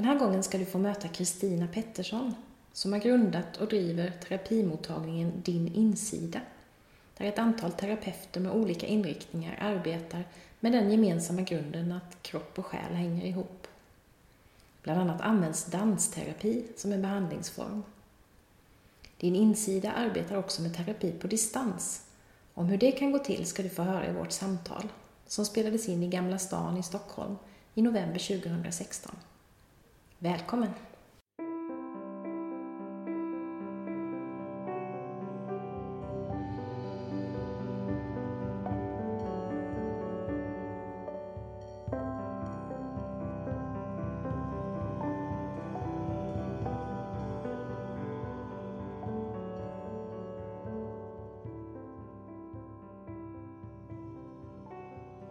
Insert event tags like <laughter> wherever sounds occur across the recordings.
Den här gången ska du få möta Kristina Pettersson som har grundat och driver terapimottagningen Din insida där ett antal terapeuter med olika inriktningar arbetar med den gemensamma grunden att kropp och själ hänger ihop. Bland annat används dansterapi som en behandlingsform. Din insida arbetar också med terapi på distans. Om hur det kan gå till ska du få höra i vårt samtal som spelades in i Gamla stan i Stockholm i november 2016. Välkommen!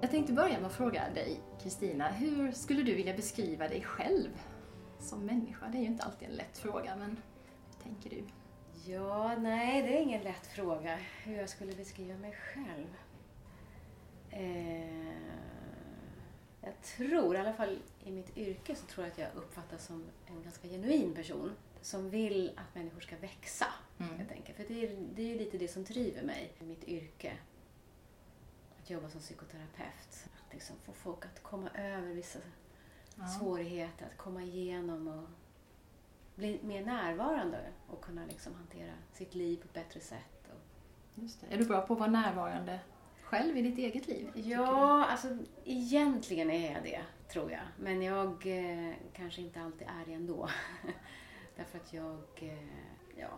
Jag tänkte börja med att fråga dig, Kristina, hur skulle du vilja beskriva dig själv som människa? Det är ju inte alltid en lätt fråga, men hur tänker du? Ja, nej, det är ingen lätt fråga hur jag skulle beskriva mig själv. Eh, jag tror, i alla fall i mitt yrke, så tror jag att jag uppfattas som en ganska genuin person som vill att människor ska växa, Mm. helt enkelt. För det är, det är ju lite det som driver mig i mitt yrke. Att jobba som psykoterapeut. Att liksom få folk att komma över vissa Ja. svårigheter, att komma igenom och bli mer närvarande och kunna liksom hantera sitt liv på ett bättre sätt. Är du bra på att vara närvarande själv i ditt eget liv? ja, alltså egentligen är jag det, tror jag. Men jag eh, kanske inte alltid är det ändå. <laughs> Därför att jag eh, ja,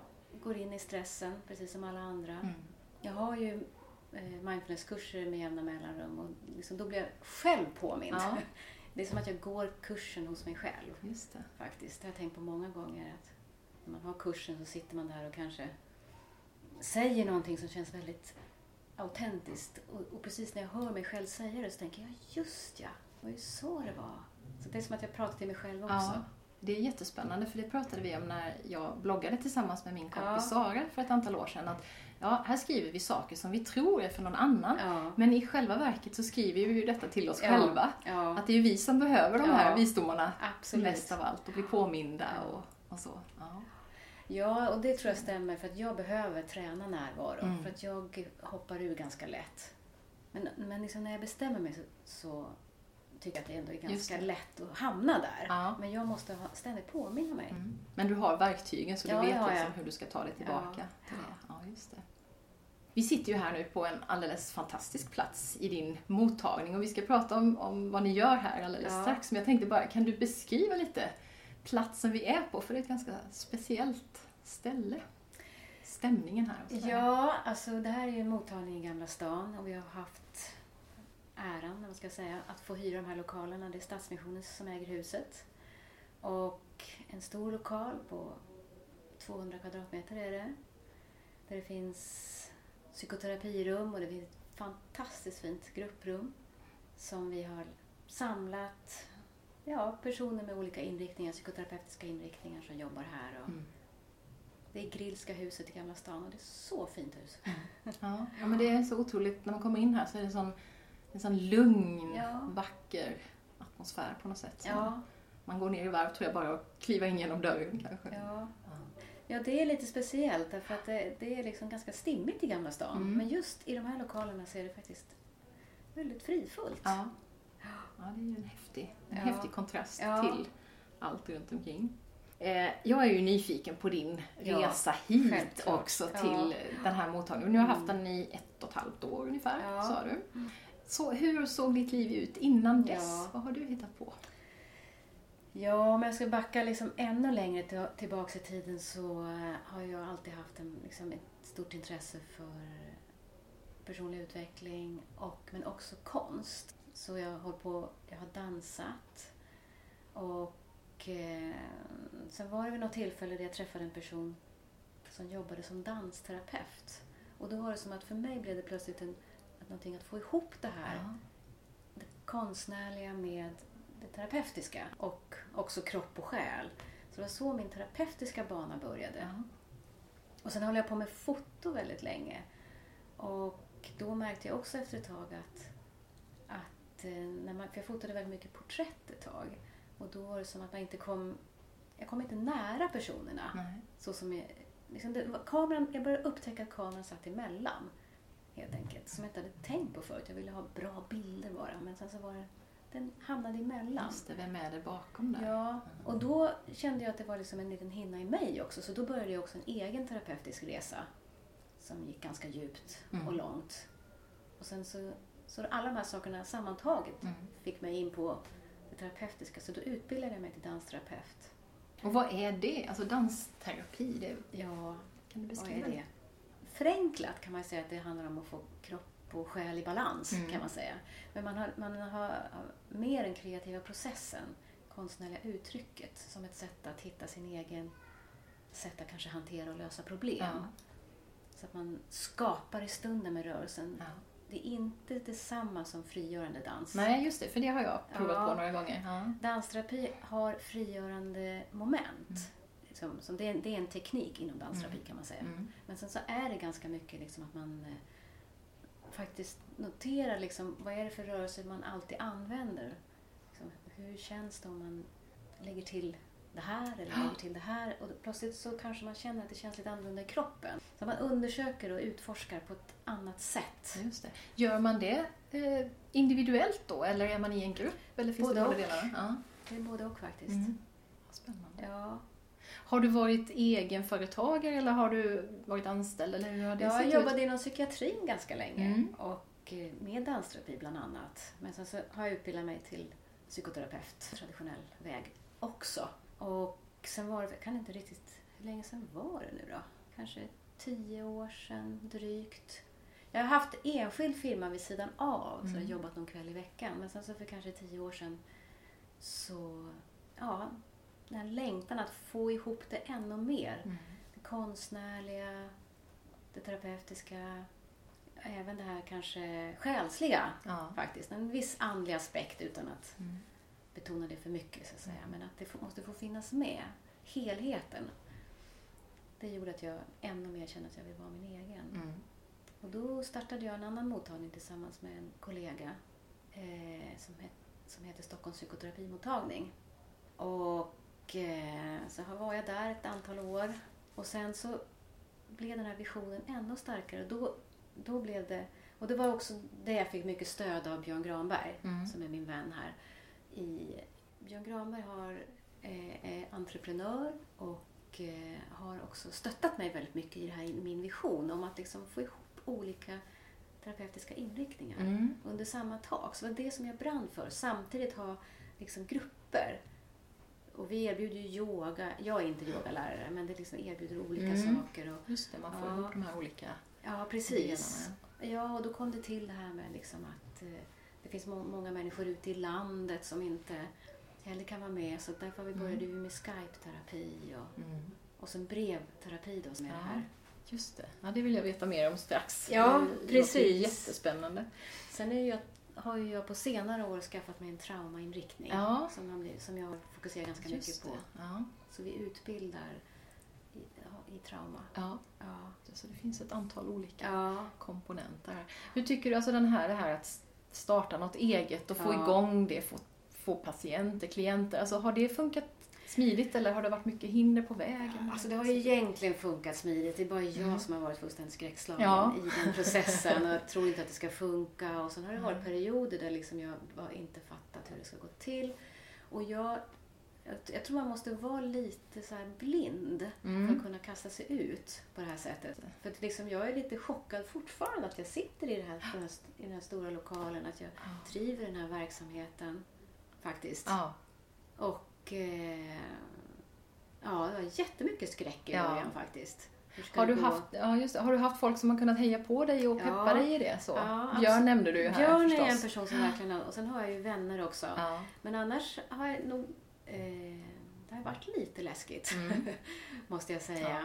går in i stressen, precis som alla andra. Mm. Jag har ju eh, mindfulnesskurser med jämna mellanrum och liksom, då blir jag själv påmind. Ja. <laughs> Det är som att jag går kursen hos mig själv. Just det. faktiskt. Det har jag tänkt på många gånger. att När man har kursen så sitter man där och kanske säger någonting som känns väldigt autentiskt. Och, och precis när jag hör mig själv säga det så tänker jag, just ja, det var ju så det var. Så det är som att jag pratar till mig själv också. Ja, det är jättespännande för det pratade vi om när jag bloggade tillsammans med min kompis Ja. Sara för ett antal år sedan. Att, ja, här skriver vi saker som vi tror är för någon annan. Ja. Men i själva verket så skriver vi ju detta till oss Ja. själva. Ja, Att det är ju vi som behöver de här visdomarna absolut. mest av allt och bli påminda och, och så. Ja. Och det tror jag stämmer för att jag behöver träna närvaro. Mm. För att jag hoppar ur ganska lätt. Men, men liksom när jag bestämmer mig så, så tycker jag att det ändå är ganska lätt att hamna där. Ja. Men jag måste ständigt påminna mig. Mm. Men du har verktygen så du Ja, vet liksom hur du ska ta dig tillbaka Ja. till det. Just det. Vi sitter ju här nu på en alldeles fantastisk plats i din mottagning och vi ska prata om, om vad ni gör här alldeles Ja. strax. Men jag tänkte bara, kan du beskriva lite platsen vi är på? För det är ett ganska speciellt ställe. Stämningen här. och sådär. Ja, alltså det här är ju en mottagning i Gamla stan och vi har haft äran, vad ska jag säga, att få hyra de här lokalerna. Det är Stadsmissionen som äger huset. Och en stor lokal på 200 kvadratmeter är det. Där det finns psykoterapirum och det finns ett fantastiskt fint grupprum som vi har samlat ja, personer med olika inriktningar, psykoterapeutiska inriktningar som jobbar här. Och Mm. Det är Grillska huset i Gamla stan och det är så fint hus. Ja, ja, men det är så otroligt. När man kommer in här så är det en sån, en sån lugn, Ja. vacker atmosfär på något sätt. Så Ja, Man går ner i varv tror jag bara att kliva in genom dörren kanske. ja. Ja, det är lite speciellt därför att det, det är liksom ganska stimmigt i Gamla stan. Mm. Men just i de här lokalerna så är det faktiskt väldigt fridfullt. Ja. ja, det är ju en häftig, en Ja. häftig kontrast Ja. till allt runt omkring. Eh, jag är ju nyfiken på din resa hit självklart. också till den här mottagningen. Nu har jag haft Mm. den i ett och ett halvt år ungefär, sa du. Så hur såg ditt liv ut innan dess? Vad har du hittat på? Ja, om jag ska backa liksom ännu längre till, tillbaka i tiden så eh, har jag alltid haft en, liksom ett stort intresse för personlig utveckling och, men också konst. Så jag har, på, jag har dansat och Och eh, sen var det vid något tillfälle där jag träffade en person som jobbade som dansterapeut. Och då var det som att för mig blev det plötsligt en, att någonting att få ihop det här. Ja. Det konstnärliga med det terapeutiska och också kropp och själ. Så det var så min terapeutiska bana började. Ja. Och sen höll jag på med foto väldigt länge. Och då märkte jag också efter ett tag att, att eh, när man, för jag fotade väldigt mycket porträtt ett tag. Och då var det som att man inte kom, jag kom inte nära personerna. Nej. Så som jag, liksom det, kameran, jag började upptäcka att kameran satt emellan. Helt enkelt. Som jag inte hade tänkt på förut. Jag ville ha bra bilder bara. Men sen så var det, den hamnade emellan. Just det, vem är det bakom där? Ja, och då kände jag att det var liksom en liten hinna i mig också. Så då började jag också en egen terapeutisk resa. Som gick ganska djupt Mm. och långt. Och sen så, så alla de här sakerna sammantaget Mm. fick mig in på det terapeutiska. Så då utbildade jag mig till dansterapeut. Och vad är det? Alltså dansterapi, det, Ja, kan du vad beskriva är det? Förenklat kan man säga att det handlar om att få kropp och själ i balans. Mm. kan man säga. Men man har, man har mer den kreativa processen, konstnärliga uttrycket, som ett sätt att hitta sin egen sätt att kanske hantera och lösa problem. Ja. Så att man skapar i stunden med rörelsen. Ja. Det är inte detsamma som frigörande dans. Nej, just det, för det har jag provat Ja. på några gånger. Dansterapi har frigörande moment. Liksom, som det, är, det är en teknik inom dansterapi kan man säga. Mm. Men sen så är det ganska mycket liksom att man eh, faktiskt noterar liksom, vad är det för rörelser man alltid använder. Liksom, hur känns det om man lägger till det här eller lägger till det här och plötsligt så kanske man känner att det känns lite annorlunda i kroppen. Så man undersöker och utforskar på ett annat sätt. Just det. Gör man det eh, individuellt då, eller är man i en grupp? Eller finns Både det båda delarna? Ja. Det är både och faktiskt. Mm. Spännande. Ja. Har du varit egenföretagare eller har du varit anställd? Eller hur har det Jag jobbade inom psykiatrin ganska länge Mm. och eh, med dansterapi bland annat. Men sen så har jag utbildat mig till psykoterapeut, traditionell väg också. Och sen var det, kan inte riktigt, hur länge sedan var det nu då? Kanske tio år sedan drygt. Jag har haft enskild firma vid sidan av, så jag har Mm. jobbat någon kväll i veckan. Men sen så för kanske tio år sedan så, ja, den här längtan att få ihop det ännu mer Mm. det konstnärliga, det terapeutiska, även det här kanske själsliga Ja. faktiskt. En viss andlig aspekt utan att Mm. betona det för mycket så att säga. Men att det måste få finnas med. Helheten. Det gjorde att jag ännu mer kände att jag vill vara min egen. Mm. Och då startade jag en annan mottagning tillsammans med en kollega eh, som, het, som heter Stockholms psykoterapimottagning. Och eh, så har- var jag där ett antal år och sen så blev den här visionen ännu starkare. Då, då blev det, och det var också det jag fick mycket stöd av Björn Granberg Mm. som är min vän här. I, Björn Granberg har, eh, är entreprenör och eh, har också stöttat mig väldigt mycket i här, min vision om att liksom få ihop olika terapeutiska inriktningar Mm. under samma tak. Så det var det som jag brann för. Samtidigt ha liksom grupper. Och vi erbjuder ju yoga. Jag är inte yogalärare, men det liksom erbjuder olika Mm. saker. Och, Just det, man får Ja. ihop de här olika ja, precis. delarna. Ja, och då kom det till det här med liksom att eh, det finns må- många människor ute i landet som inte heller kan vara med. Så därför Mm. började vi med Skype-terapi och, Mm. och sen brevterapi då som är det Ja. här. Just det. Ja, det vill jag veta mer om strax. Ja, Det precis. jättespännande. Sen är ju jag, har ju jag på senare år skaffat mig en traumainriktning Ja. som, blir, som jag fokuserar ganska mycket Just på. det. Ja. Så vi utbildar i, i trauma. Ja. Ja. Så det finns ett antal olika komponenter här. Hur tycker du, alltså den här, det här att starta något eget och få igång det, få, få patienter, klienter, alltså har det funkat smidigt eller har det varit mycket hinder på vägen? Alltså det har ju egentligen funkat smidigt. Det är bara jag Mm. som har varit fullständigt skräckslagen Ja. i den <laughs> processen och jag tror inte att det ska funka. Och sen har det varit Mm. perioder där liksom jag har inte fattat hur det ska gå till. Och jag, jag, tror man måste vara lite så blind för Mm. att kunna kasta sig ut på det här sättet. För att liksom jag är lite chockad fortfarande att jag sitter i, det här, den här, i den här stora lokalen, att jag Ja. driver den här verksamheten faktiskt. Ja. Och eh, ja, det var jättemycket skräck i Ja. början faktiskt. Hur ska Har du, gå? haft, ja, just har du haft folk som har kunnat heja på dig och Ja. peppa dig i det? Så? Ja, Björn nämnde du ju här Björn förstås. är en person som verkligen har, och sen har jag ju vänner också. Ja. Men annars har jag nog, eh, det har varit lite läskigt, Mm. <laughs> måste jag säga. Ja.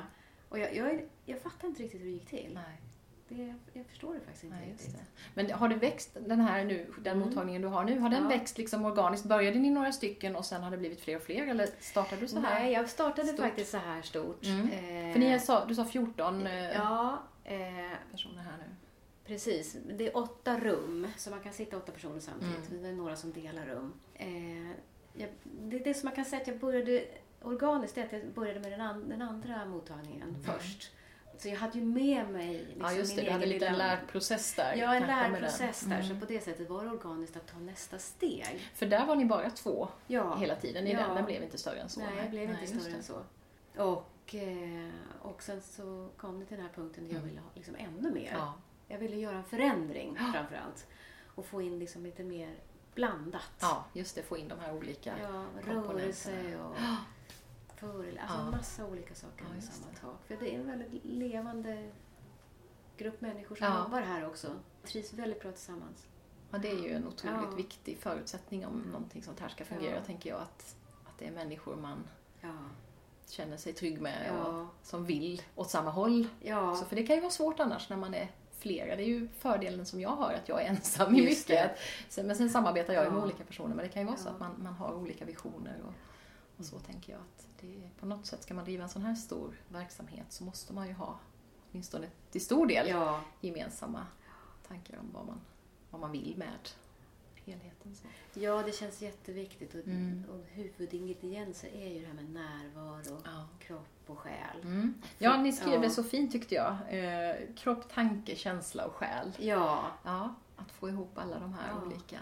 Och jag, jag, jag fattar inte riktigt hur det gick till. Nej, Det, jag förstår det faktiskt inte just riktigt. det. Men har det växt, den här nu, den Mm. mottagningen du har nu, har den Ja. växt liksom organiskt? Började ni några stycken och sen har det blivit fler och fler eller startade du så här? Nej, jag startade stort? faktiskt så här stort. Mm. Eh, För ni sa, du sa 14 eh, Ja, eh, personer här nu. precis. Det är åtta rum, så man kan sitta åtta personer samtidigt. Mm. Det är några som delar rum. Eh, jag, det, det som man kan säga att jag började organiskt, är att jag började med den, an, den andra mottagningen först. Så jag hade ju med mig liksom ja, just det. min Du hade lite en lilla- lärprocess där. Ja, en lärprocess den. där. Mm. Så på det sättet var det organiskt att ta nästa steg. För där var ni bara två Ja. hela tiden i Ja. den. Den blev inte större än så. Nej, jag blev inte just större än så. Och, eh, och sen så kom det till den här punkten där jag Mm. ville ha liksom ännu mer. Ja. Jag ville göra en förändring Ja. framförallt. Och få in liksom lite mer blandat. ja, just det. Få in de här olika Ja, komponenterna. rörelse och föreläsning. Alltså Ja. massa olika saker Ja, just samma tak. För det är en väldigt levande grupp människor som Ja. jobbar här också. Trivs väldigt bra tillsammans. Ja, det är ju en otroligt Ja. viktig förutsättning om någonting sånt här ska fungera, Ja. tänker jag. Att, att det är människor man Ja. känner sig trygg med Ja. och som vill åt samma håll. Ja. Så för det kan ju vara svårt annars när man är flera. Det är ju fördelen som jag har, att jag är ensam i mycket. Sen, men sen samarbetar jag ju med Ja. olika personer. Men det kan ju vara så Ja. att man, man har olika visioner. Och, och så tänker jag att det, på något sätt ska man driva en sån här stor verksamhet så måste man ju ha åtminstone till stor del Ja. gemensamma tankar om vad man, vad man vill med helheten. Så. ja, det känns jätteviktigt. Och, Mm. och huvudingredienser är ju det här med närvaro, Ja. kropp och själ. Mm. Ja, ni skrev Ja. det så fint tyckte jag. Eh, kropp, tanke, känsla och själ. Ja. Ja, att få ihop alla de här olika.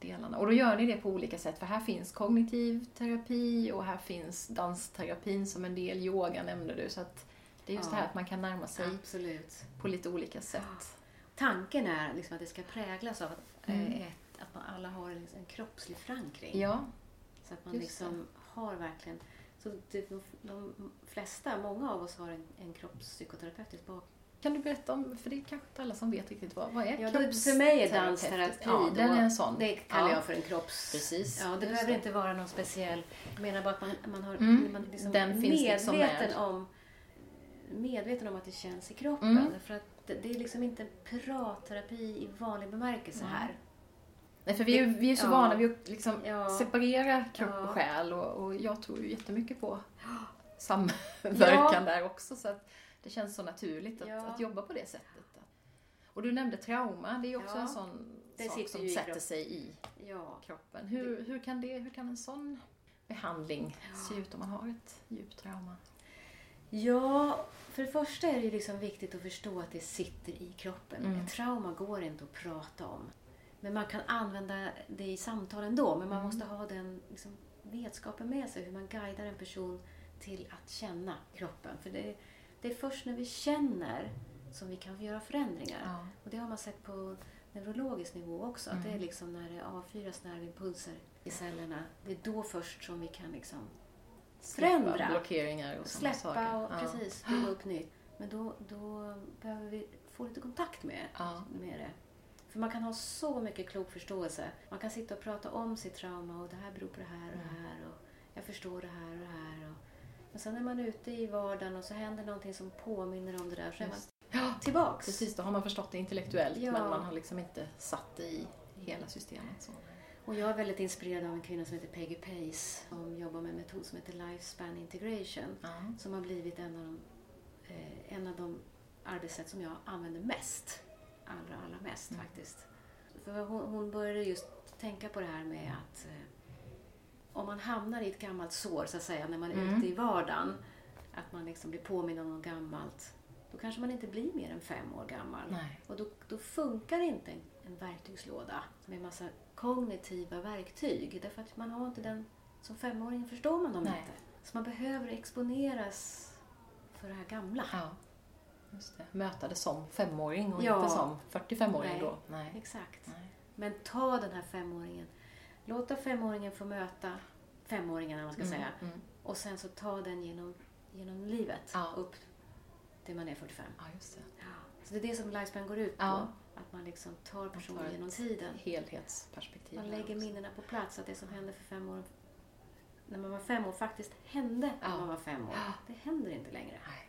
Delarna. Och då gör ni det på olika sätt, för här finns kognitiv terapi och här finns dansterapin som en del, yoga nämnde du. Så att det är just Ja. det här att man kan närma sig Absolut. på lite olika sätt. Tanken är liksom att det ska präglas av att, Mm. eh, ett, att man alla har en, en kroppslig förankring. Ja, Så att man just liksom har verkligen... Så det, de, de flesta, många av oss har en, en kroppspsykoterapeutisk bakgrund. Kan du berätta om, för det är kanske inte alla som vet riktigt vad, vad är Ja, då, för mig är dansterapi Ja, den är en sån. Det kallar Ja. jag för en kropps... Precis. Ja, det Just behöver inte vara någon speciell... Jag menar bara att man, man har Mm. man liksom Den finns medveten liksom med. om medveten om att det känns i kroppen. Mm. För att det, det är liksom inte pratterapi i vanlig bemärkelse Nej. här. Nej, för vi är, ju- vi är så Ja. vana vid att liksom Ja. separera kropp Ja. och själ och, och jag tror ju jättemycket på <gasps> samverkan Ja. där också. Så att det känns så naturligt att, Ja. att jobba på det sättet. Och du nämnde trauma, det är ju också Ja. en sån Det sak som sätter sig i Ja. kroppen. Hur, hur, kan det, hur kan en sån behandling se ut om man har ett djupt trauma? Ja, för det första är det liksom viktigt att förstå att det sitter i kroppen. Mm. Ett trauma går inte att prata om. Men man kan använda det i samtal ändå. Men man Mm. måste ha den liksom, vetskapen med sig. Hur man guidar en person till att känna kroppen. För det, det är först när vi känner som vi kan göra förändringar. Ja. Och det har man sett på neurologisk nivå också. Att det är Mm. liksom när det avfyras nervimpulser i cellerna. Det är då först som vi kan liksom Förändra. Släppa blockeringar och släppa saker. och Ja. precis <gasps> bygga upp nytt. Men då, då behöver vi få lite kontakt med, Ja. med det. För man kan ha så mycket klok förståelse. Man kan sitta och prata om sitt trauma och det här beror på det här och det Mm. här. Och jag förstår det här och det här. Och, men sen är man ute i vardagen och så händer någonting som påminner om det där. Så är man. Ja, tillbaks. precis. Då har man förstått det intellektuellt Ja. men man har liksom inte satt det i hela systemet. Så. Och jag är väldigt inspirerad av en kvinna som heter Peggy Pace som jobbar med en metod som heter Lifespan Integration. Ja. som har blivit en av de, eh, en av de arbetssätt som jag använder mest. Allra, allra mest Mm. faktiskt. För hon, hon började just tänka på det här med att eh, om man hamnar i ett gammalt sår, så att säga, när man är Mm. ute i vardagen, att man liksom blir påmind om något gammalt, då kanske man inte blir mer än fem år gammal. Nej. Och då, då funkar inte en, en verktygslåda med massa kognitiva verktyg. Därför att man har inte den, som femåring förstår man dem Nej. inte. Så man behöver exponeras för det här gamla. Ja. Just det. Möta det som femåring och Ja. inte som 45-åring Nej. då. Nej. Exakt. Nej. Men ta den här femåringen. Låta femåringen få möta femåringen, man ska Mm, säga. mm. Och sen så ta den genom, genom livet Ja. upp till man är 45. Ja, just det. Så det är det som Lifespan går ut på. Ja. Att man liksom tar personen tar genom tiden. Helhetsperspektiv. Man lägger också. minnena på plats. Att det som hände för fem år när man var fem år faktiskt hände Ja. när man var fem år. Ja. <gasps> Det händer inte längre. Nej.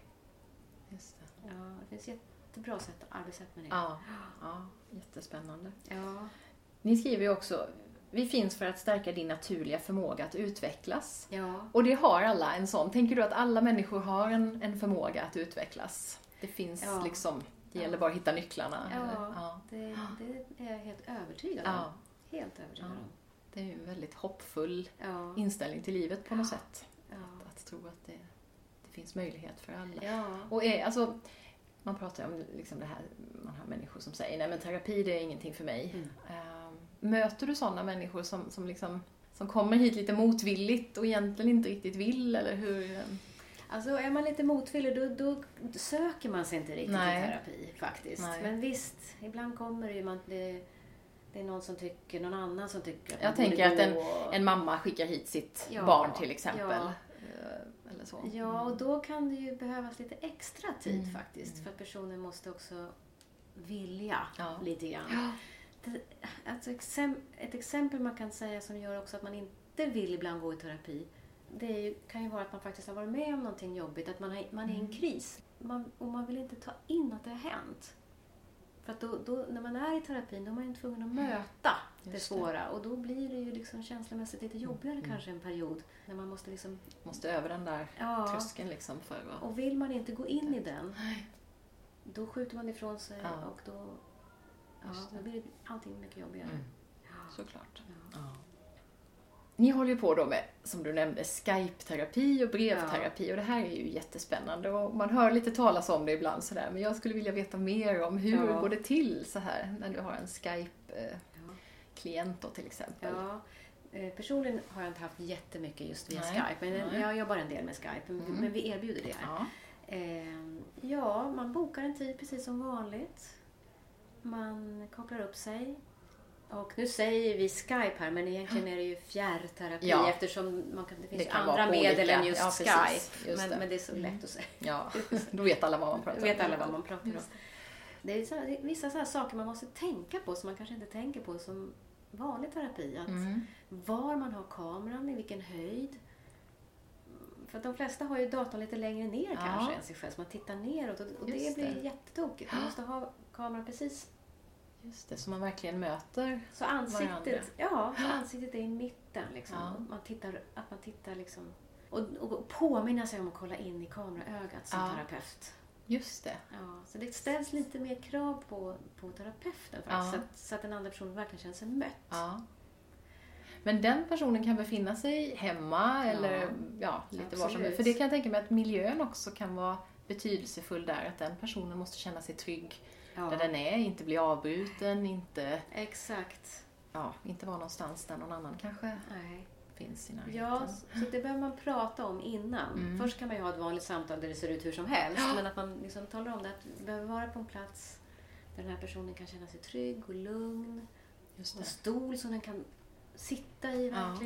Just det. Ja, det finns jättebra sätt, arbetssätt med det. Ja, <gasps> ja, jättespännande. Ja. Ni skriver ju också, vi finns för att stärka din naturliga förmåga att utvecklas. ja. Och det har alla en sån. Tänker du att alla människor har en, en förmåga att utvecklas? Det finns Ja. liksom, det gäller bara att hitta nycklarna. Ja. Det, det är jag helt övertygad om. Helt övertygad om. Det är ju en väldigt hoppfull inställning till livet på något sätt. Att, att tro att det, det finns möjlighet för alla. Och är, alltså, man pratar ju om liksom det här, man har människor som säger nej men terapi det är ingenting för mig. Mm. Möter du sådana människor som, som, liksom, som kommer hit lite motvilligt och egentligen inte riktigt vill eller hur? Alltså är man lite motvillig då, då söker man sig inte riktigt Nej. till terapi faktiskt. Nej. Men visst, ibland kommer det ju man, det, det är någon som tycker, någon annan som tycker att Jag tänker att gå. En mamma skickar hit sitt Ja, barn till exempel. ja. Eh, Eller så. Ja, och då kan det ju behövas lite extra tid Mm, faktiskt. mm. För att personen måste också vilja Ja. lite grann. Det, alltså ett exempel man kan säga som gör också att man inte vill ibland gå i terapi. Det ju, kan ju vara att man faktiskt har varit med om någonting jobbigt, att man, har, man är i en Mm. kris. Man, och man vill inte ta in att det har hänt. För att då, då, när man är i terapin då är man ju tvungen att möta det Just det. svåra. Och då blir det ju liksom känslomässigt lite jobbigare Mm. kanske en period. När man måste liksom... Måste över den där Ja, tröskeln liksom för att... och vill man inte gå in i den, då skjuter man ifrån sig Ja. och då, ja, då blir allting mycket jobbigare. Mm, Ja. såklart. Ja. Ni håller ju på då med, som du nämnde, Skype-terapi och brevterapi och det här är ju jättespännande och man hör lite talas om det ibland sådär men jag skulle vilja veta mer om hur Ja. går det till så här när du har en Skype-klient Ja. då till exempel? Ja, eh, personligen har jag inte haft jättemycket just via Nej, Skype, men nej. jag jobbar en del med Skype. men- Mm. Men vi erbjuder det. Ja. Eh, ja, man bokar en tid precis som vanligt. Man kopplar upp sig. Och nu säger vi Skype här, men egentligen är det ju fjärrterapi Ja. eftersom man kan, det finns Det kan andra medel olika- än just ja. Skype. Just men, det. men det är så Mm. lätt att säga. ja, <laughs> då vet alla vad man pratar om. vet alla vad man pratar om. Det är, så, det är vissa så saker man måste tänka på som man kanske inte tänker på som vanlig terapi. Att Mm. Var man har kameran, i vilken höjd. För att de flesta har ju datorn lite längre ner Ja. kanske än sig själv, så man tittar neråt och, och det Just blir det. jättetokigt. Man måste ha kameran precis Just det, så man verkligen möter så ansiktet, Varandra. ja, så ansiktet är i mitten. Liksom. Ja. Man tittar, att man tittar liksom och, och påminna sig om att kolla in i kameraögat som Ja. terapeut. Just det. Ja, så det ställs lite mer krav på, på terapeuten faktiskt, Ja. så, att, så att den andra personen verkligen känner sig mött. Ja. Men den personen kan befinna sig hemma eller ja, lite var som Absolut. helst. För det kan jag tänka mig att miljön också kan vara betydelsefull där. Att den personen måste känna sig trygg Ja, där den är, inte bli avbruten, inte, exakt. ja, inte vara någonstans där någon annan kanske Nej. finns i närheten. Ja, så det behöver man prata om innan. Mm. Först kan man ju ha ett vanligt samtal där det ser ut hur som helst. Men att man liksom talar om det, att vi behöver vara på en plats där den här personen kan känna sig trygg och lugn. Just Och en det. stol som den kan sitta i Ja.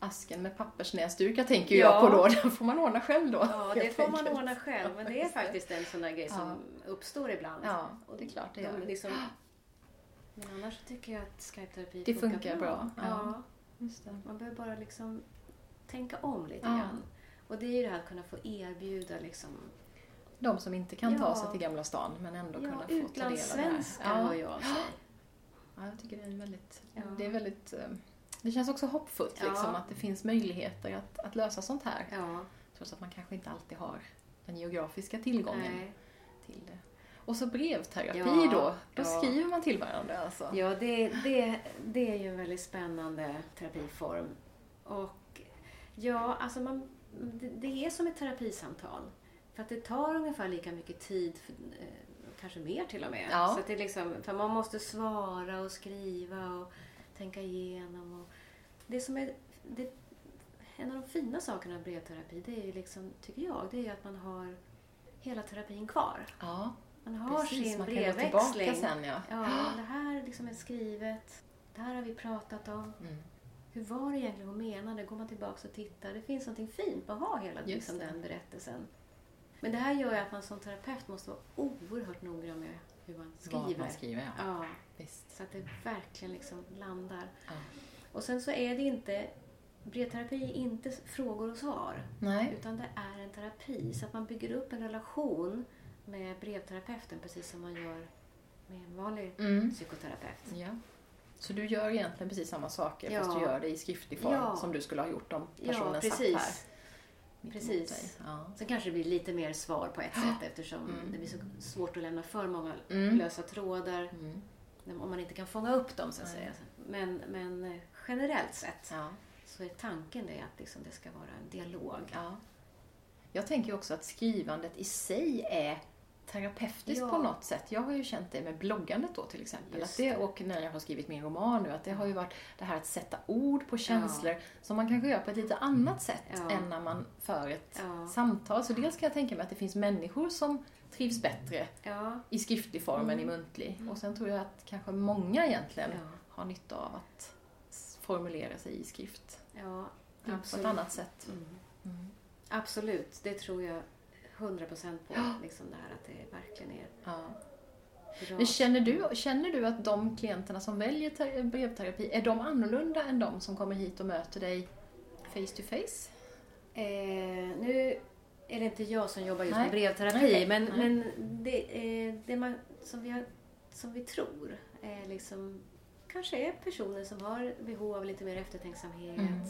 Asken med pappersnäsduk tänker Ja. jag på då. <laughs> Den får man ordna själv då. Ja, det får man ordna själv. Men det är faktiskt en sån där grej som uppstår ibland. Ja, Och det är klart det de gör. Liksom, <gasps> men annars tycker jag att Skype-terapi Det funkar bra, ja. Ja. Just det. Man behöver bara liksom tänka om lite Ja. grann. Och det är ju det här att kunna få erbjuda liksom De som inte kan ta Ja. sig till Gamla stan men ändå Ja, kunna få ta del av det här. utlandssvenskar hör ju av sig. Ja, jag tycker det är väldigt, Ja. det är väldigt, eh, det känns också hoppfullt Ja. liksom att det finns möjligheter att, att lösa sånt här. Ja, Trots att man kanske inte alltid har den geografiska tillgången nej. till det. Och så brevterapi Ja, då, då ja. skriver man till varandra alltså. Ja, det, det, det är ju en väldigt spännande terapiform. Och ja, alltså man, det, det är som ett terapisamtal. För att det tar ungefär lika mycket tid, för, eh, kanske mer till och med. Ja. Så det är liksom, för man måste svara och skriva och tänka igenom. Och det som är, det, en av de fina sakerna med brevterapi, det är ju liksom, tycker jag, det är att man har hela terapin kvar. Ja, Man har precis. sin Man kan gå brevväxling. tillbaka sen ja. Ja, <gasps> det här liksom är skrivet. Det här har vi pratat om. Mm. Hur var det egentligen hon menade? Går man tillbaka och tittar. Det finns något fint med att ha hela liksom, den berättelsen. Men det här gör ju att man som terapeut måste vara oerhört noggrann med hur man Vad skriver. man skriver ja. Ja, Visst. så att det verkligen liksom landar. Ja. Och sen så är det inte brevterapi är inte frågor och svar. Nej. Utan det är en terapi. Så att man bygger upp en relation med brevterapeuten precis som man gör med en vanlig Mm. psykoterapeut. Ja. Så du gör egentligen precis samma saker Ja. fast du gör det i skriftlig form Ja. som du skulle ha gjort om Ja, personen satt här. Precis. Ja. Sen kanske det blir lite mer svar på ett sätt eftersom Mm. det blir så svårt att lämna för många Mm. lösa trådar Mm. om man inte kan fånga upp dem så att säga. Men, men eh, generellt sett Ja. så är tanken det att liksom det ska vara en dialog. Ja. Jag tänker också att skrivandet i sig är terapeutiskt Ja. på något sätt. Jag har ju känt det med bloggandet då till exempel. Just Att det, och när jag har skrivit min roman nu, att det har ju varit det här att sätta ord på känslor som man kanske gör på ett lite annat sätt Ja. än när man för ett Ja. samtal. Så dels kan jag tänka mig att det finns människor som trivs bättre Ja, i skriftlig form än i muntlig. Och sen tror jag att kanske många egentligen ja, har nytta av att formulera sig i skrift ja på ett absolut. annat sätt. Mm. Mm. Absolut, det tror jag 100% på. Ja. Liksom det här att det verkligen är Ja. bra. Men känner du, känner du att de klienterna som väljer ter- brevterapi, är de annorlunda än de som kommer hit och möter dig face to face? Eh, nu är det inte jag som jobbar just Nej. med brevterapi, Okej. men, Nej. men det, eh, det man, som, vi har, som vi tror är liksom, kanske är personer som har behov av lite mer eftertänksamhet. Mm.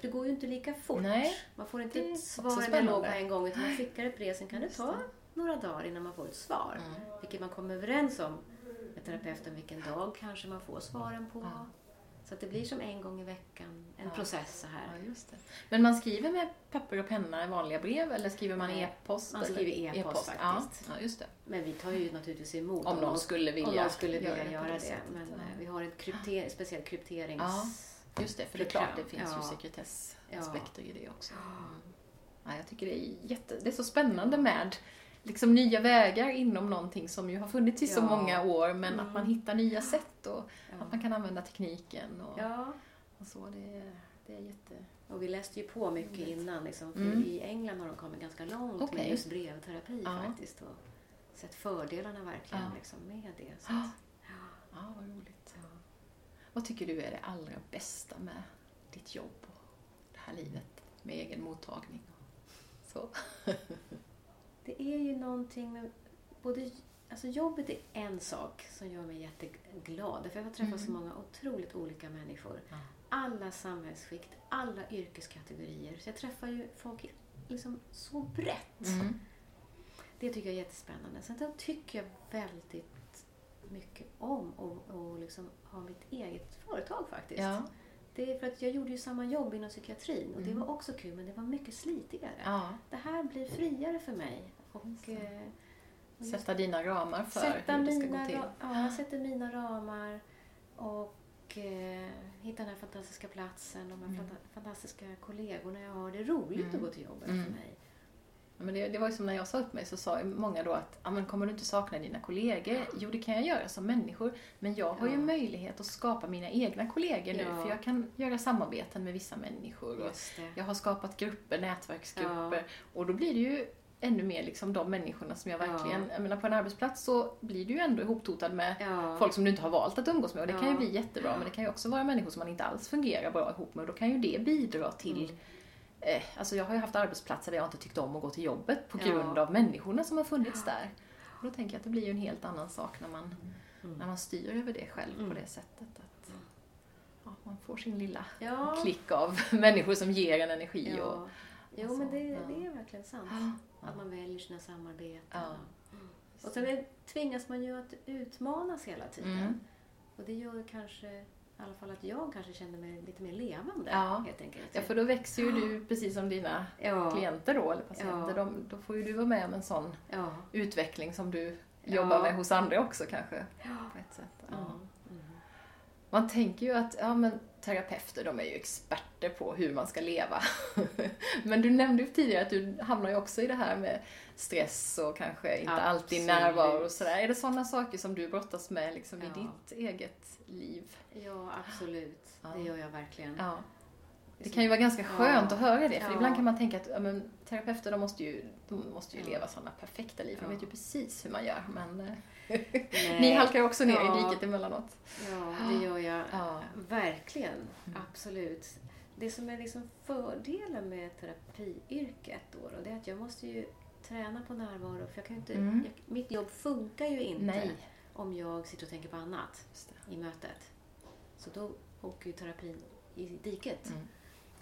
För det går ju inte lika fort. Nej. Man får inte ett svar spännande. dialog på en gång utan man skickar ett brev, sen kan det ta några dagar innan man får ett svar. Mm. Vilket man kommer överens om med terapeuten vilken dag kanske man får svaren på. Ja. Så att det blir som en gång i veckan, en Ja. process så här. Ja. Men man skriver med papper och penna i vanliga brev eller skriver man e-post? man skriver e-post faktiskt. Ja, just det. Men vi tar ju naturligtvis emot Om någon skulle vilja om någon skulle vilja göra det göra det Men eh, vi har ett krypter, speciellt krypterings... Ja. Just det, för det är klart det finns ju Ja. sekretessaspekter i det också. Mm. Ja, jag tycker det är, jätte, det är så spännande med liksom nya vägar inom någonting som ju har funnits i så Ja. många år men Mm. att man hittar nya sätt och Ja. att man kan använda tekniken och, ja. och så. Det, det är jätte... Och vi läste ju på mycket Roligt. innan. Liksom, Mm. I England har de kommit ganska långt Okej. med just brevterapi Ja. faktiskt. Och sett fördelarna verkligen Ja. liksom, med det. Så Ja. att, Ja, vad roligt. Vad tycker du är det allra bästa med ditt jobb och det här livet med egen mottagning? Så. <laughs> det är ju någonting med både Alltså jobbet är en sak som gör mig jätteglad. För jag har träffat så Mm. många otroligt olika människor. Ja. Alla samhällsskikt, alla yrkeskategorier. Så jag träffar ju folk liksom så brett. Mm. Det tycker jag är jättespännande. Sen tycker jag väldigt mycket om att och liksom ha mitt eget företag faktiskt. Ja. Det är för att jag gjorde ju samma jobb inom psykiatrin och det Mm. var också kul men det var mycket slitigare. ja. Det här blir friare för mig. Och, det. eh, och Sätta dina ramar för sätta hur det ska gå till. Ja, jag sätter mina ramar och eh, hitta den här fantastiska platsen och de här Mm. fanta- fantastiska kollegorna jag har. Det är roligt Mm. att gå till jobbet Mm. för mig. Ja, Men det, det var ju som när jag sa upp mig så sa ju många då att "Ja, men kommer du inte sakna dina kollegor? Jo, det kan jag göra som människor. Men jag har ju Ja. möjlighet att skapa mina egna kollegor nu Ja. för jag kan göra samarbeten med vissa människor. Jag har skapat grupper, nätverksgrupper och då blir det ju ännu mer liksom de människorna som jag Ja. verkligen, jag menar på en arbetsplats så blir du ju ändå ihoptotad med Ja. folk som du inte har valt att umgås med och det kan ju Ja. bli jättebra men det kan ju också vara människor som man inte alls fungerar bra ihop med och då kan ju det bidra till Mm. Eh, Alltså jag har ju haft arbetsplatser där jag inte tyckt om att gå till jobbet på Ja. grund av människorna som har funnits där. Och då tänker jag att det blir ju en helt annan sak när man, Mm. när man styr över det själv Mm. på det sättet. Att, ja, man får sin lilla Ja. klick av <laughs> människor som ger en energi. Och, Ja. Jo, och men det, Ja. det är verkligen sant. Ja. Att man väljer sina samarbeten. Ja. Mm. Och sen är, tvingas man ju att utmanas hela tiden. Mm. Och det gör kanske, i alla fall att jag kanske känner mig lite mer levande. Ja. Helt enkelt. Ja, för då växer ju du precis som dina ja. klienter då, eller patienter. Ja. De, då får ju du vara med om en sån Ja. utveckling som du jobbar med hos andra också kanske. På ett sätt. Mm. Man tänker ju att ja, men terapeuter de är ju experter på hur man ska leva. <laughs> men du nämnde ju tidigare att du hamnar ju också i det här med stress och kanske inte alltid Absolut. närvaro och sådär. Är det sådana saker som du brottas med liksom, i Ja. ditt eget liv? Ja, absolut. Ja. Det gör jag verkligen. Ja. Det kan ju vara ganska skönt Ja. att höra det, för ibland kan man tänka att ja, men, terapeuter de måste ju, de måste ju leva sådana perfekta liv, de vet ju precis hur man gör. Men eh. Ni halkar också ner Ja. i diket emellanåt. Ja, det gör jag Ja. verkligen. Mm. Absolut. det som är liksom fördelen med terapiyrket då, då, det är att jag måste ju träna på närvaro. För jag kan inte, Mm. jag, mitt jobb funkar ju inte Nej. om jag sitter och tänker på annat i mötet. Så då åker ju terapin i diket. Mm.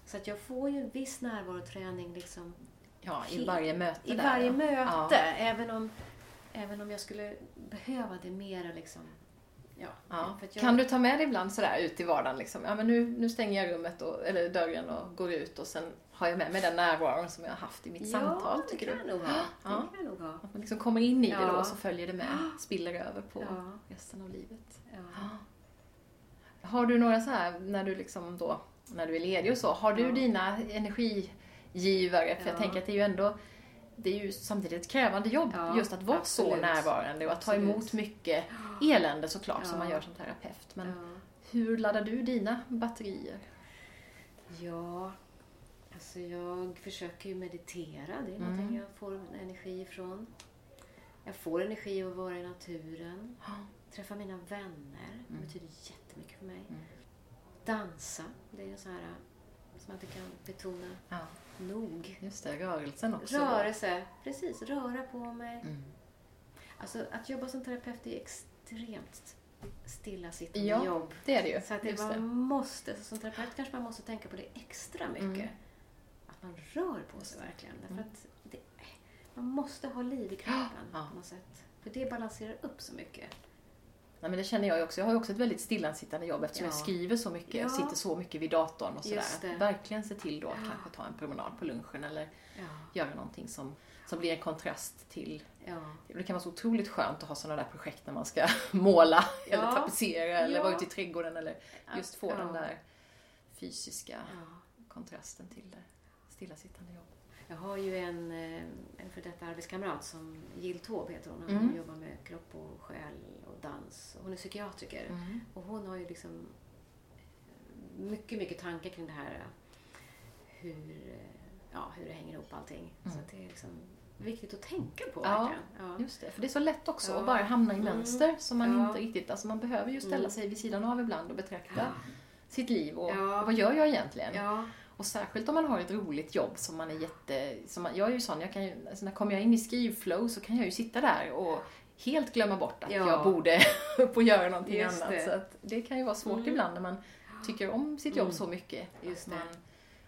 Så att jag får ju en viss närvaroträning liksom Ja, i varje möte i där, varje ja. möte. Ja. Även, om, även om jag skulle behöva det mera liksom. Ja, Ja. jag, Kan du ta med dig ibland sådär ut i vardagen? Liksom? Ja, men nu, nu stänger jag rummet och, eller dörren och går ut och sen har jag med mig den närvaron som jag har haft i mitt samtal. Ja, det kan jag nog ha. Ja. Det kan nog ha. Att man liksom kommer in i det Ja. då och så följer det med, spiller över på Ja. resten av livet. Ja. <gasps> Har du några så här, när du liksom då, när du är ledig och så, har du Ja. dina energigivare? För jag Ja. tänker att det är ju ändå, det är ju samtidigt ett krävande jobb Ja, just att vara så absolut. närvarande och att ta emot mycket <gasps> elände såklart som Ja. man gör som terapeut. Men Ja. hur laddar du dina batterier? Ja, alltså jag försöker ju meditera. Det är Mm. någonting jag får energi ifrån. Jag får energi av att vara i naturen. <gasps> Träffa mina vänner. Det Mm. betyder jättemycket för mig. Mm. Dansa. Det är så här som jag inte kan betona nog. just det, rörelsen också. Rörelse. Precis, röra på mig. Mm. Alltså att jobba som terapeut är extremt stillasittande Ja, jobb. Det är det ju. Så att det, just man det. måste, som terapeut kanske man måste tänka på det extra mycket. Mm. Att man rör på sig verkligen. Därför Mm. att det, man måste ha liv i kroppen <gasps> Ja. på något sätt. För det balanserar upp så mycket. Nej, men det känner jag också. Jag har ju också ett väldigt stillasittande jobb eftersom Ja. jag skriver så mycket. Ja. Jag sitter så mycket vid datorn och sådär. Verkligen se till då att Ja. kanske ta en promenad på lunchen eller Ja. göra någonting som, som blir en kontrast till... Ja. Det kan vara så otroligt skönt att ha sådana där projekt när man ska <laughs> måla eller Ja. tapetsera eller Ja. vara ute i trädgården eller just få Ja. den där fysiska Ja. kontrasten till det stillasittande jobbet. Jag har ju en, eh, en för detta arbetskamrat som Jill Taube heter hon. Hon Mm. jobbar med kropp och själ och dans. Hon är psykiatriker. Mm. Och hon har ju liksom mycket, mycket tankar kring det här eh, hur, eh, ja, hur det hänger ihop allting. Så Mm. att det är liksom viktigt att tänka på Ja. Ja. Just det, för det är så lätt också Ja. att bara hamna i Mm. mönster som man Ja. inte riktigt... Alltså man behöver ju ställa Mm. sig vid sidan av ibland och betrakta sitt liv och Ja. vad gör jag egentligen? Ja. Och särskilt om man har ett roligt jobb som man är jätte... Som man, jag är ju sån, jag kan ju, alltså när kommer jag in i skrivflow så kan jag ju sitta där och helt glömma bort att Ja. jag borde <laughs> upp och göra någonting Just annat. det. Så att det kan ju vara svårt Mm. ibland när man tycker om sitt jobb Mm. så mycket. Just man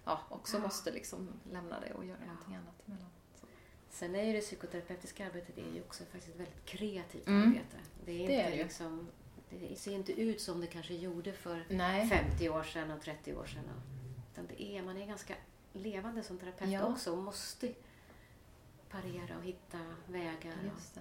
ja, också måste liksom lämna det och göra Ja. någonting annat emellan. Så. Sen är ju det psykoterapeutiska arbetet är ju också faktiskt ett väldigt kreativt Mm. arbete. Det, är inte Det är det liksom, det ser inte ut som det kanske gjorde för Nej. 50 år sedan och 30 år sedan. Utan det är, man är ganska levande som terapeut Ja. också och måste parera och hitta vägar. Det.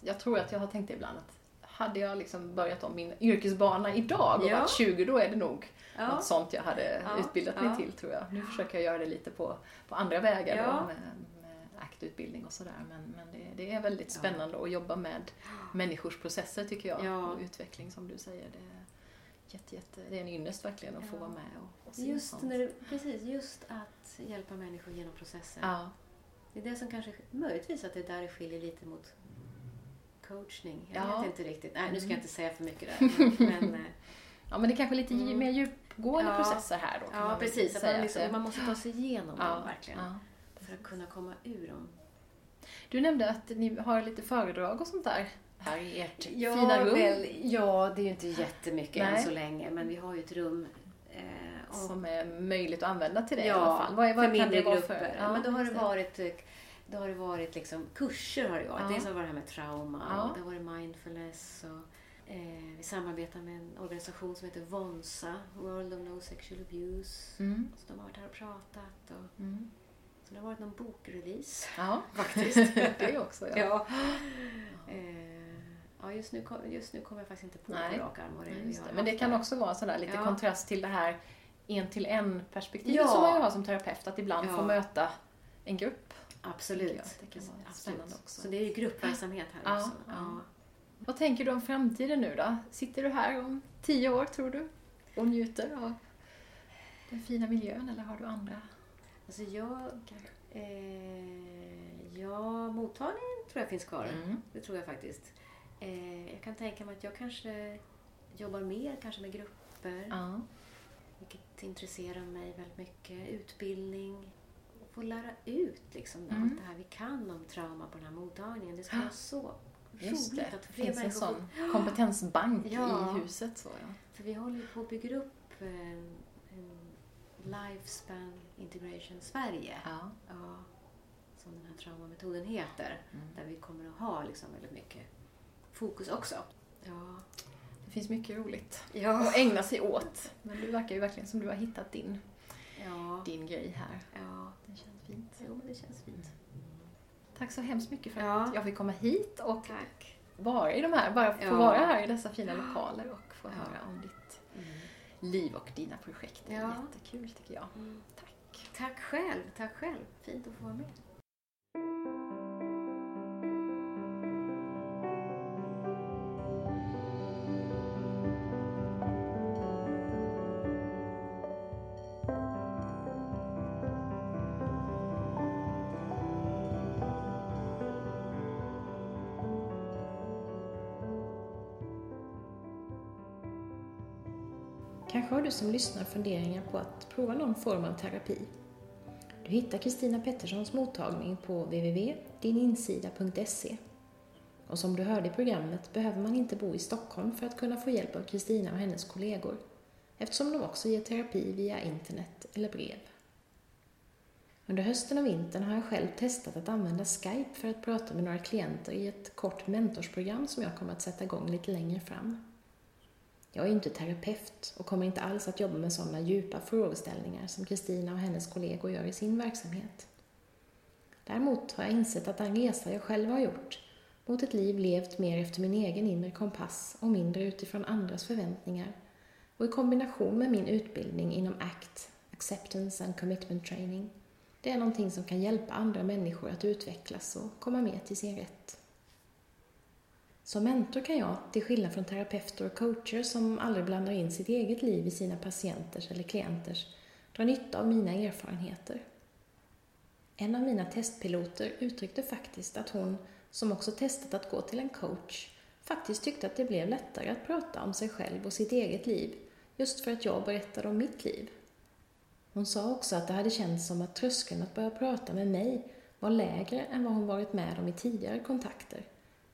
Jag tror att jag har tänkt ibland att hade jag liksom börjat om min yrkesbana idag och Ja. varit 20 då är det nog Ja. något sånt jag hade Ja. utbildat mig Ja. till tror jag. Nu försöker jag göra det lite på, på andra vägar då, med, med aktutbildning och sådär. Men, men det, det är väldigt spännande att jobba med människors processer tycker jag. Ja. Och utveckling som du säger. Det jätte, jätte, det är en ynnest verkligen att få Ja. vara med och, och se Just, sånt. när det, precis, just att hjälpa människor genom processen. Ja, Det är det som kanske, möjligtvis att det är där det skiljer lite mot coachning. Jag Ja. vet inte riktigt. Nej, nu ska Mm. jag inte säga för mycket där. Men, <laughs> men, eh, ja, men det är kanske lite Mm. mer djupgående processer här då. ja, precis. Att man, liksom, man måste ta sig igenom dem verkligen. För att kunna komma ur dem. Du nämnde att ni har lite föredrag och sånt där här i ert Ja, fina rum. Väl, ja, det är ju inte jättemycket Nej. än så länge. Men vi har ju ett rum. Eh, och, Som är möjligt att använda till det i ja, alla fall. Vad, är, vad för kan mindre det vara grupper. för? Ja, men då har det varit eh, då har det varit liksom, kurser har det varit. Ja. Dels har det varit det här med trauma Ja. och det har varit mindfulness. Och, eh, vi samarbetar med en organisation som heter VONSA, World of No Sexual Abuse. Mm. Så de har varit här och pratat. Och, Mm. så det har varit någon bokrelease. Ja, <laughs> faktiskt. det också. Ja. Ja. Eh, ja, just nu, just nu kommer jag faktiskt inte på Nej. på rak arm vad det är vi har. Men det kan där. också vara sådär lite Ja. kontrast till det här en till en perspektivet Ja. som man ju har som terapeut. Att ibland Ja. få möta en grupp. Absolut. jag. Det kan vara spännande Absolut. också. Så det är ju gruppverksamhet här Ja, också. ja. Vad tänker du om framtiden nu då? Sitter du här om tio år tror du? Och njuter av den fina miljön eller har du andra? Alltså jag... Eh, ja, mottagningen tror jag finns kvar. Mm. Det tror jag faktiskt. Eh, jag kan tänka mig att jag kanske jobbar mer kanske med grupper. Ja. vilket intresserar mig väldigt mycket. Utbildning. Få lära ut liksom Mm. allt det här vi kan om trauma på den här mottagningen. Det ska vara så Just roligt det, att det fler finns en människor sån <gasps> kompetensbank Ja. i huset. Så, ja. För vi håller ju på och bygger upp en, en Lifespan Integration Sverige. Ja. Ja, som den här traumametoden heter. Mm. Där vi kommer att ha liksom väldigt mycket fokus också. Ja. Det finns mycket roligt Ja. att ägna sig åt. Men det verkar ju verkligen som du har hittat din, Ja. din grej här. ja. Det känns fint. Jo, men det känns fint. Tack så hemskt mycket för Ja. att jag fick komma hit och Tack. vara i de här, bara få Ja. vara här i dessa fina lokaler och få höra om ditt liv och dina projekt. Det är jättekul tycker jag. Mm. Tack. Tack själv, tack själv. Fint att få vara med. Kanske har du som lyssnar funderingar på att prova någon form av terapi. Du hittar Kristina Petterssons mottagning på www.dininsida.se. Och som du hörde i programmet behöver man inte bo i Stockholm för att kunna få hjälp av Kristina och hennes kollegor, eftersom de också ger terapi via internet eller brev. Under hösten och vintern har jag själv testat att använda Skype för att prata med några klienter i ett kort mentorsprogram som jag kommer att sätta igång lite längre fram. Jag är ju inte terapeut och kommer inte alls att jobba med sådana djupa frågeställningar som Kristina och hennes kollegor gör i sin verksamhet. Däremot har jag insett att den resa jag själv har gjort mot ett liv levt mer efter min egen inre kompass och mindre utifrån andras förväntningar och i kombination med min utbildning inom ACT, Acceptance and Commitment Training, det är någonting som kan hjälpa andra människor att utvecklas och komma mer till sin rätt. Som mentor kan jag, till skillnad från terapeuter och coacher som aldrig blandar in sitt eget liv i sina patienters eller klienters, dra nytta av mina erfarenheter. En av mina testpiloter uttryckte faktiskt att hon, som också testat att gå till en coach, faktiskt tyckte att det blev lättare att prata om sig själv och sitt eget liv, just för att jag berättade om mitt liv. Hon sa också att det hade känts som att tröskeln att börja prata med mig var lägre än vad hon varit med om i tidigare kontakter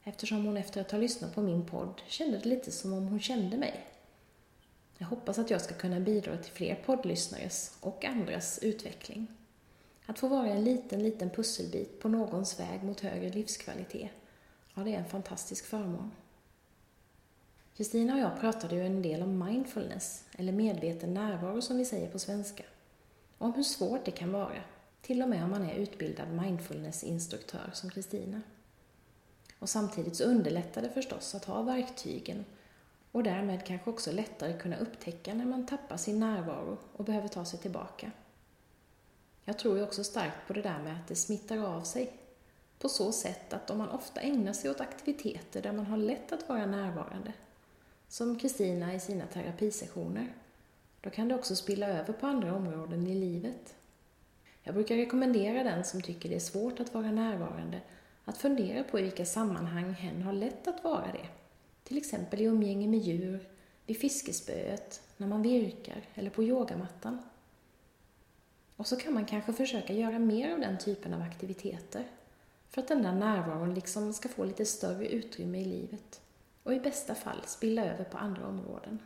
eftersom hon efter att ha lyssnat på min podd kände det lite som om hon kände mig. Jag hoppas att jag ska kunna bidra till fler poddlyssnares och andras utveckling. Att få vara en liten, liten pusselbit på någons väg mot högre livskvalitet, ja, det är en fantastisk förmån. Kristina och jag pratade ju en del om mindfulness, eller medveten närvaro som vi säger på svenska. Och om hur svårt det kan vara, till och med om man är utbildad mindfulnessinstruktör som Kristina. Och samtidigt så underlättar det förstås att ha verktygen och därmed kanske också lättare kunna upptäcka när man tappar sin närvaro och behöver ta sig tillbaka. Jag tror ju också starkt på det där med att det smittar av sig. På så sätt att om man ofta ägnar sig åt aktiviteter där man har lätt att vara närvarande, som Kristina i sina terapisessioner, då kan det också spilla över på andra områden i livet. Jag brukar rekommendera den som tycker det är svårt att vara närvarande att fundera på i vilka sammanhang hen har lätt att vara det. Till exempel i umgänge med djur, vid fiskespöet, när man virkar eller på yogamattan. Och så kan man kanske försöka göra mer av den typen av aktiviteter för att den där närvaron liksom ska få lite större utrymme i livet och i bästa fall spilla över på andra områden.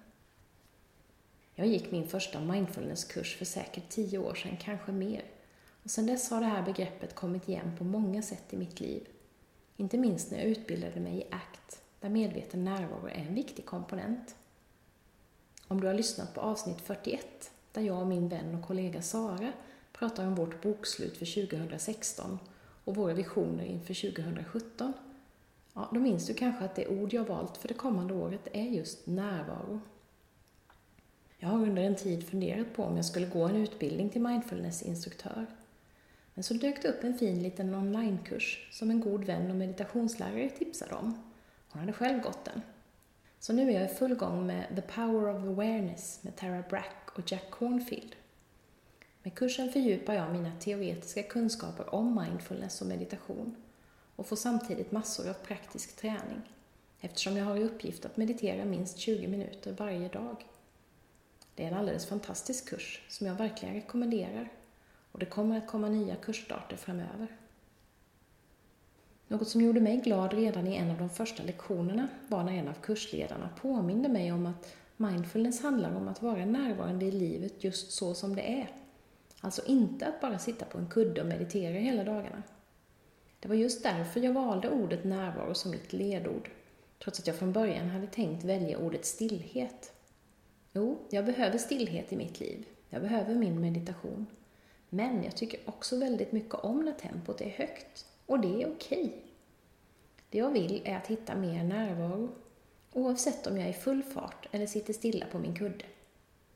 Jag gick min första mindfulnesskurs för säkert tio år sedan, kanske mer. Och sedan dess har det här begreppet kommit igen på många sätt i mitt liv. Inte minst när jag utbildade mig i ACT, där medveten närvaro är en viktig komponent. Om du har lyssnat på avsnitt 41, där jag och min vän och kollega Sara pratar om vårt bokslut för 2016 och våra visioner inför 2017, ja, då minns du kanske att det ord jag valt för det kommande året är just närvaro. Jag har under en tid funderat på om jag skulle gå en utbildning till mindfulnessinstruktör. Men så dök det upp en fin liten onlinekurs som en god vän och meditationslärare tipsade om. Hon hade själv gått den. Så nu är jag i full gång med The Power of Awareness med Tara Brack och Jack Cornfield. Med kursen fördjupar jag mina teoretiska kunskaper om mindfulness och meditation och får samtidigt massor av praktisk träning eftersom jag har i uppgift att meditera minst 20 minuter varje dag. Det är en alldeles fantastisk kurs som jag verkligen rekommenderar och det kommer att komma nya kursstarter framöver. Något som gjorde mig glad redan i en av de första lektionerna var när en av kursledarna påminde mig om att mindfulness handlar om att vara närvarande i livet just så som det är. Alltså inte att bara sitta på en kudde och meditera hela dagarna. Det var just därför jag valde ordet närvaro som mitt ledord, trots att jag från början hade tänkt välja ordet stillhet. Jo, jag behöver stillhet i mitt liv. Jag behöver min meditation. Men jag tycker också väldigt mycket om när tempot är högt. Och det är okej. Det jag vill är att hitta mer närvaro. Oavsett om jag är i full fart eller sitter stilla på min kudde.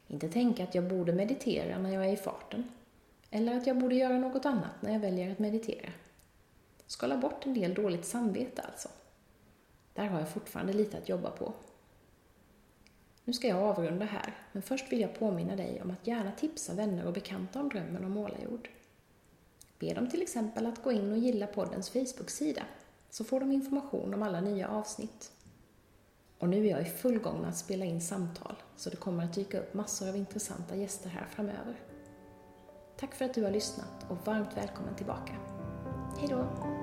Inte tänka att jag borde meditera när jag är i farten. Eller att jag borde göra något annat när jag väljer att meditera. Skala bort en del dåligt samvete alltså. Där har jag fortfarande lite att jobba på. Nu ska jag avrunda här, men först vill jag påminna dig om att gärna tipsa vänner och bekanta om drömmen om målarjord. Be dem till exempel att gå in och gilla poddens Facebook-sida, så får de information om alla nya avsnitt. Och nu är jag i full gång med att spela in samtal, så det kommer att dyka upp massor av intressanta gäster här framöver. Tack för att du har lyssnat och varmt välkommen tillbaka. Hejdå!